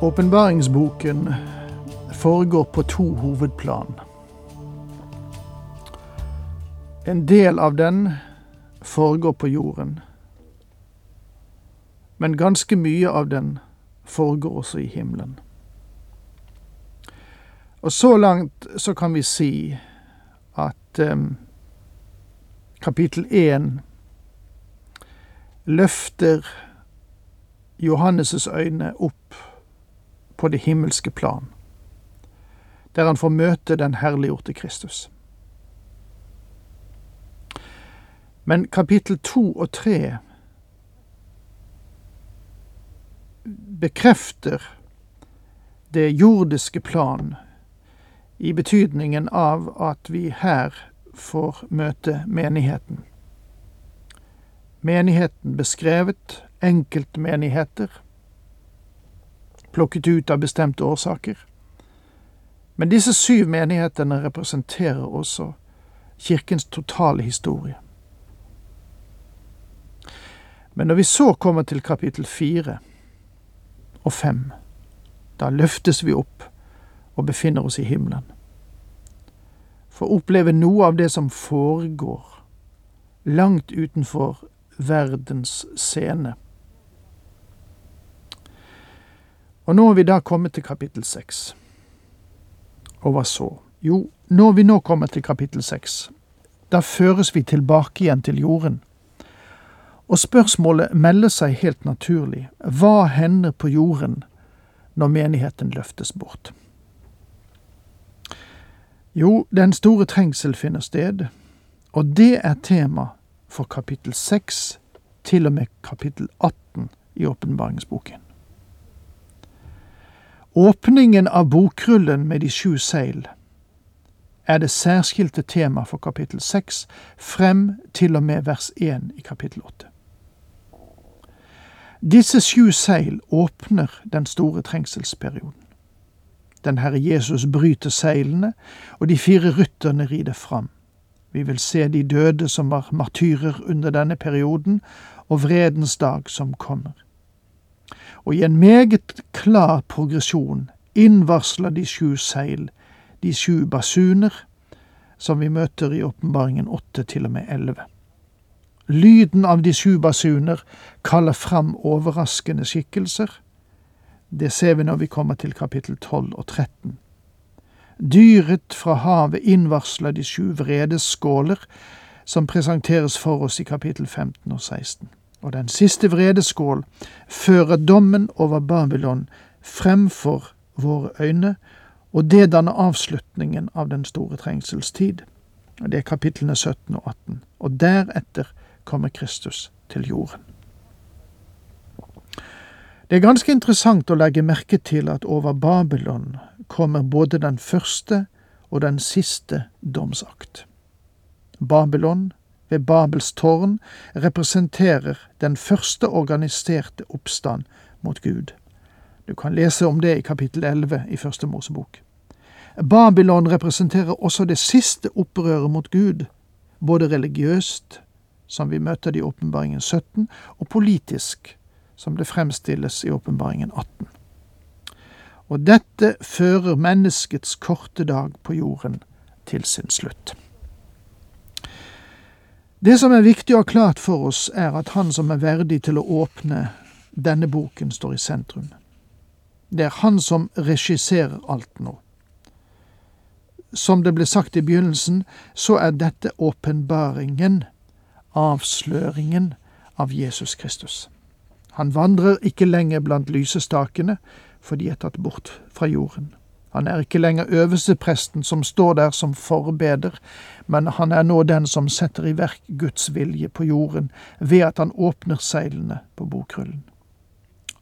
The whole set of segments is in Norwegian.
Åpenbaringsboken foregår på to hovedplan. En del av den foregår på jorden. Men ganske mye av den foregår også i himmelen. Og så langt så kan vi si at eh, kapittel én løfter Johannes' øyne opp på det himmelske plan, der han får møte den herliggjorte Kristus. Men kapittel to og tre bekrefter det jordiske plan i betydningen av at vi her får møte menigheten. Menigheten beskrevet, enkeltmenigheter, plukket ut av bestemte årsaker. Men disse syv menighetene representerer også kirkens totale historie. Men når vi så kommer til kapittel fire og fem, da løftes vi opp og befinner oss i himmelen. For å oppleve noe av det som foregår langt utenfor verdens scene. Og nå er vi da kommet til kapittel seks. Og hva så? Jo, når vi nå kommer til kapittel seks, da føres vi tilbake igjen til jorden. Og spørsmålet melder seg helt naturlig. Hva hender på jorden når menigheten løftes bort? Jo, den store trengsel finner sted, og det er tema for kapittel 6 til og med kapittel 18 i åpenbaringsboken. Åpningen av bokrullen med de sju seil er det særskilte tema for kapittel 6 frem til og med vers 1 i kapittel 8. Disse sju seil åpner den store trengselsperioden. Den Herre Jesus bryter seilene, og de fire rytterne rider fram. Vi vil se de døde som var martyrer under denne perioden, og vredens dag som kommer. Og i en meget klar progresjon innvarsler de sju seil, de sju basuner, som vi møter i åpenbaringen åtte til og med elleve. Lyden av de sju basuner kaller fram overraskende skikkelser. Det ser vi når vi kommer til kapittel 12 og 13. Dyret fra havet innvarsler de sju vredes skåler, som presenteres for oss i kapittel 15 og 16. Og den siste vredeskål fører dommen over Babylon fremfor våre øyne, og det danner avslutningen av den store trengselstid. Det er kapitlene 17 og 18. Og deretter kommer Kristus til jorden. Det er ganske interessant å legge merke til at over Babylon kommer både den første og den siste domsakt. Babylon ved Babels tårn representerer den første organiserte oppstand mot Gud. Du kan lese om det i kapittel 11 i Første Mosebok. Babylon representerer også det siste opprøret mot Gud, både religiøst, som vi møter det i Åpenbaringen 17, og politisk, som det fremstilles i Åpenbaringen 18. Og dette fører menneskets korte dag på jorden til sin slutt. Det som er viktig å ha klart for oss, er at han som er verdig til å åpne denne boken, står i sentrum. Det er han som regisserer alt nå. Som det ble sagt i begynnelsen, så er dette åpenbaringen, avsløringen av Jesus Kristus. Han vandrer ikke lenger blant lysestakene, for de er tatt bort fra jorden. Han er ikke lenger øvelsepresten som står der som forbeder, men han er nå den som setter i verk Guds vilje på jorden ved at han åpner seilene på bokrullen.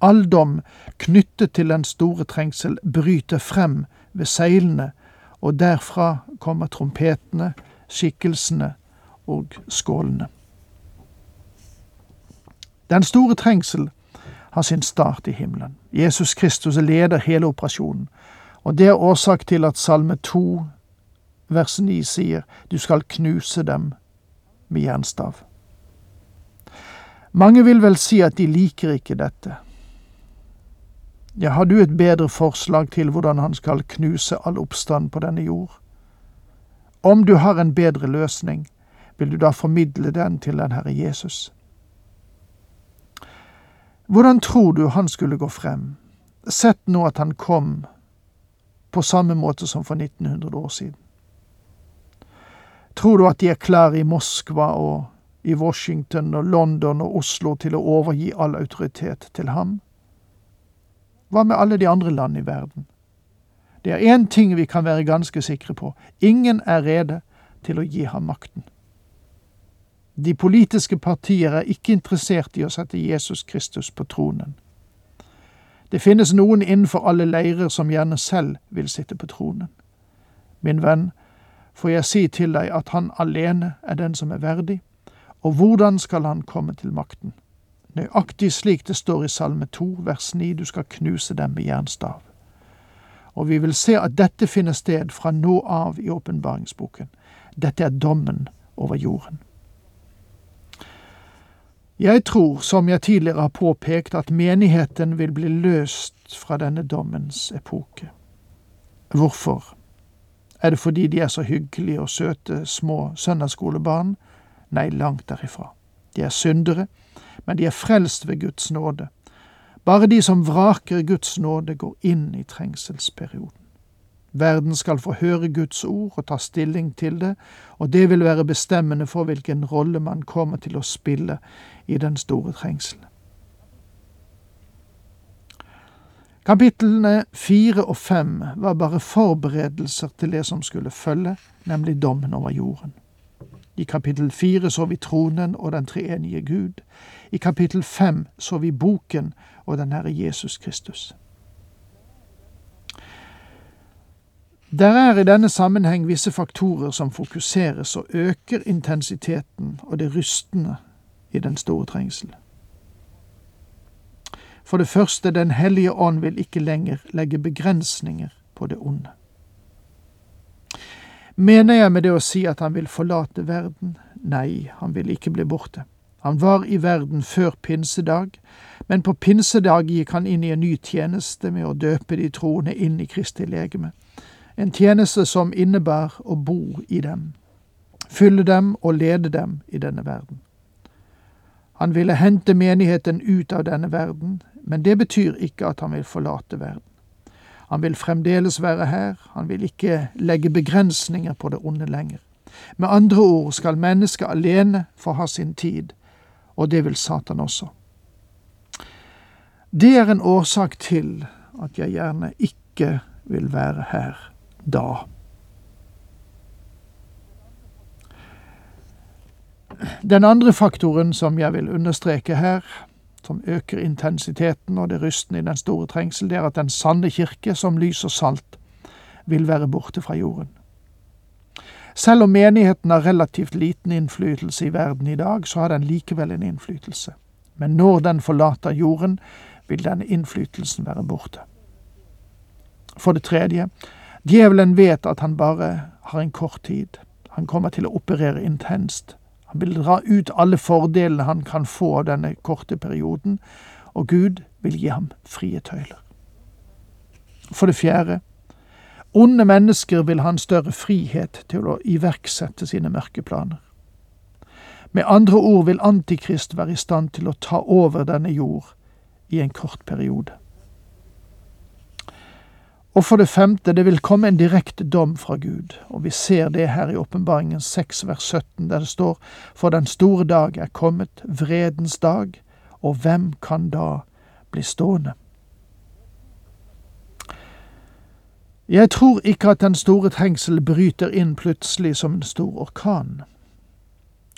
All dom knyttet til den store trengsel bryter frem ved seilene, og derfra kommer trompetene, skikkelsene og skålene. Den store trengsel har sin start i himmelen. Jesus Kristus leder hele operasjonen, og det er årsak til at Salme 2, vers 9 sier du skal knuse dem med jernstav. Mange vil vel si at de liker ikke dette. Ja, har du et bedre forslag til hvordan han skal knuse all oppstand på denne jord? Om du har en bedre løsning, vil du da formidle den til den Herre Jesus? Hvordan tror du han skulle gå frem? Sett nå at han kom på samme måte som for 1900 år siden. Tror du at de er klare i Moskva og i Washington og London og Oslo til å overgi all autoritet til ham? Hva med alle de andre land i verden? Det er én ting vi kan være ganske sikre på. Ingen er rede til å gi ham makten. De politiske partier er ikke interessert i å sette Jesus Kristus på tronen. Det finnes noen innenfor alle leirer som gjerne selv vil sitte på tronen. Min venn, får jeg si til deg at han alene er den som er verdig, og hvordan skal han komme til makten? Nøyaktig slik det står i Salme 2, vers 9, du skal knuse dem med jernstav. Og vi vil se at dette finner sted fra nå av i åpenbaringsboken. Dette er dommen over jorden. Jeg tror, som jeg tidligere har påpekt, at menigheten vil bli løst fra denne dommens epoke. Hvorfor? Er det fordi de er så hyggelige og søte små søndagsskolebarn? Nei, langt derifra. De er syndere, men de er frelst ved Guds nåde. Bare de som vraker Guds nåde, går inn i trengselsperioden. Verden skal få høre Guds ord og ta stilling til det, og det vil være bestemmende for hvilken rolle man kommer til å spille i den store trengselen. Kapitlene fire og fem var bare forberedelser til det som skulle følge, nemlig dommen over jorden. I kapittel fire så vi tronen og den treenige Gud. I kapittel fem så vi boken og den Herre Jesus Kristus. Der er i denne sammenheng visse faktorer som fokuseres og øker intensiteten og det rystende i den store trengsel. For det første, Den hellige ånd vil ikke lenger legge begrensninger på det onde. Mener jeg med det å si at han vil forlate verden? Nei, han vil ikke bli borte. Han var i verden før pinsedag, men på pinsedag gikk han inn i en ny tjeneste med å døpe de troende inn i Kristi legeme en tjeneste som innebærer å bo i dem, fylle dem og lede dem i denne verden. Han ville hente menigheten ut av denne verden, men det betyr ikke at han vil forlate verden. Han vil fremdeles være her, han vil ikke legge begrensninger på det onde lenger. Med andre ord skal mennesket alene få ha sin tid, og det vil Satan også. Det er en årsak til at jeg gjerne ikke vil være her da. Den andre faktoren som jeg vil understreke her, som øker intensiteten og det rystende i den store trengsel, det er at den sanne kirke, som lys og salt, vil være borte fra jorden. Selv om menigheten har relativt liten innflytelse i verden i dag, så har den likevel en innflytelse. Men når den forlater jorden, vil denne innflytelsen være borte. For det tredje, Djevelen vet at han bare har en kort tid. Han kommer til å operere intenst. Han vil dra ut alle fordelene han kan få av denne korte perioden, og Gud vil gi ham frie tøyler. For det fjerde, onde mennesker vil ha en større frihet til å iverksette sine mørke planer. Med andre ord vil Antikrist være i stand til å ta over denne jord i en kort periode. Og for det femte, det vil komme en direkte dom fra Gud, og vi ser det her i Åpenbaringen 6 vers 17, der det står For den store dag er kommet, vredens dag, og hvem kan da bli stående? Jeg tror ikke at den store trengsel bryter inn plutselig som en stor orkan.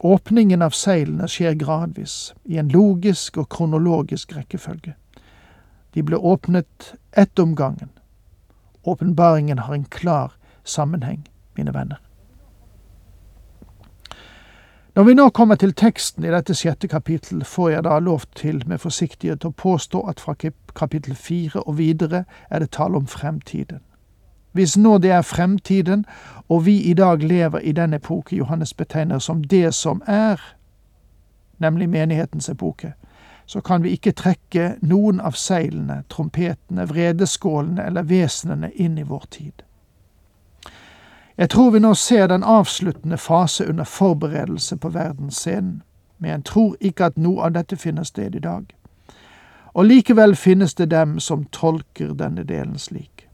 Åpningen av seilene skjer gradvis, i en logisk og kronologisk rekkefølge. De ble åpnet ett om gangen. Åpenbaringen har en klar sammenheng, mine venner. Når vi nå kommer til teksten i dette sjette kapittel, får jeg da lov til med forsiktighet å påstå at fra kapittel fire og videre er det tale om fremtiden. Hvis nå det er fremtiden, og vi i dag lever i den epoke Johannes betegner som det som er, nemlig menighetens epoke, så kan vi ikke trekke noen av seilene, trompetene, vredeskålene eller vesenene inn i vår tid. Jeg tror vi nå ser den avsluttende fase under forberedelse på verdensscenen, men jeg tror ikke at noe av dette finner sted i dag. Og likevel finnes det dem som tolker denne delen slik.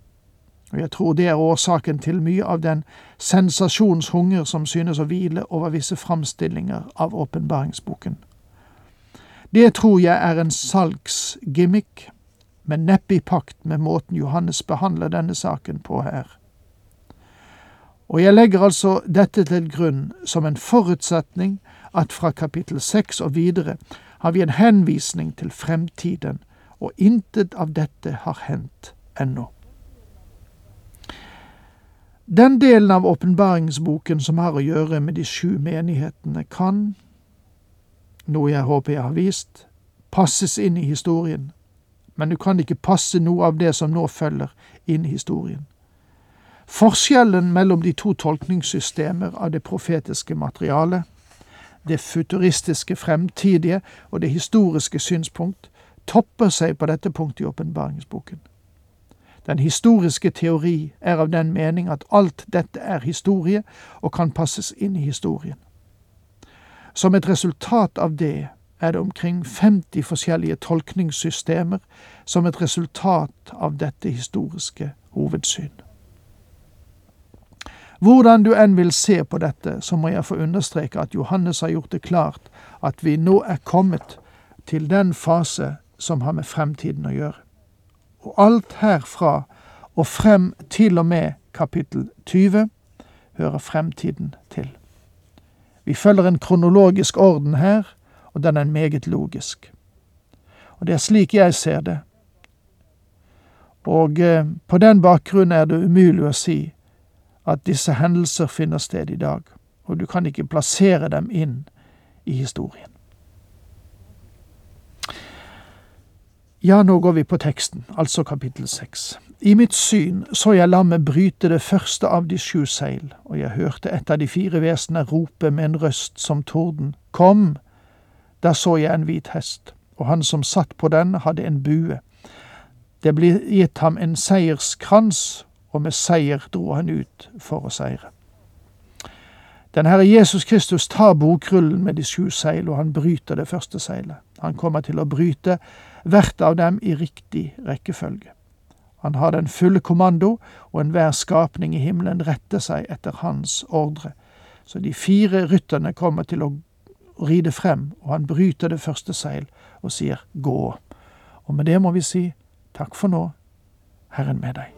Og jeg tror det er årsaken til mye av den sensasjonshunger som synes å hvile over visse framstillinger av åpenbaringsboken. Det tror jeg er en salgsgimmick, men neppe i pakt med måten Johannes behandler denne saken på her. Og jeg legger altså dette til grunn som en forutsetning at fra kapittel seks og videre har vi en henvisning til fremtiden, og intet av dette har hendt ennå. Den delen av åpenbaringsboken som har å gjøre med de sju menighetene, kan, noe jeg håper jeg har vist, passes inn i historien, men du kan ikke passe noe av det som nå følger, inn i historien. Forskjellen mellom de to tolkningssystemer av det profetiske materialet, det futuristiske fremtidige og det historiske synspunkt, topper seg på dette punktet i åpenbaringsboken. Den historiske teori er av den mening at alt dette er historie og kan passes inn i historien. Som et resultat av det er det omkring 50 forskjellige tolkningssystemer som et resultat av dette historiske hovedsyn. Hvordan du enn vil se på dette, så må jeg få understreke at Johannes har gjort det klart at vi nå er kommet til den fase som har med fremtiden å gjøre. Og alt herfra og frem til og med kapittel 20 hører fremtiden til. Vi følger en kronologisk orden her, og den er meget logisk. Og det er slik jeg ser det. Og eh, på den bakgrunn er det umulig å si at disse hendelser finner sted i dag, og du kan ikke plassere dem inn i historien. Ja, nå går vi på teksten, altså kapittel seks. I mitt syn så jeg lammet bryte det første av de sju seil, og jeg hørte et av de fire vesener rope med en røst som torden, Kom! Da så jeg en hvit hest, og han som satt på den, hadde en bue. Det ble gitt ham en seierskrans, og med seier dro han ut for å seire. Den Herre Jesus Kristus tar bokrullen med de sju seil, og han bryter det første seilet. Han kommer til å bryte hvert av dem i riktig rekkefølge. Han har den fulle kommando, og enhver skapning i himmelen retter seg etter hans ordre. Så de fire rytterne kommer til å ride frem, og han bryter det første seil og sier gå. Og med det må vi si takk for nå, Herren med deg.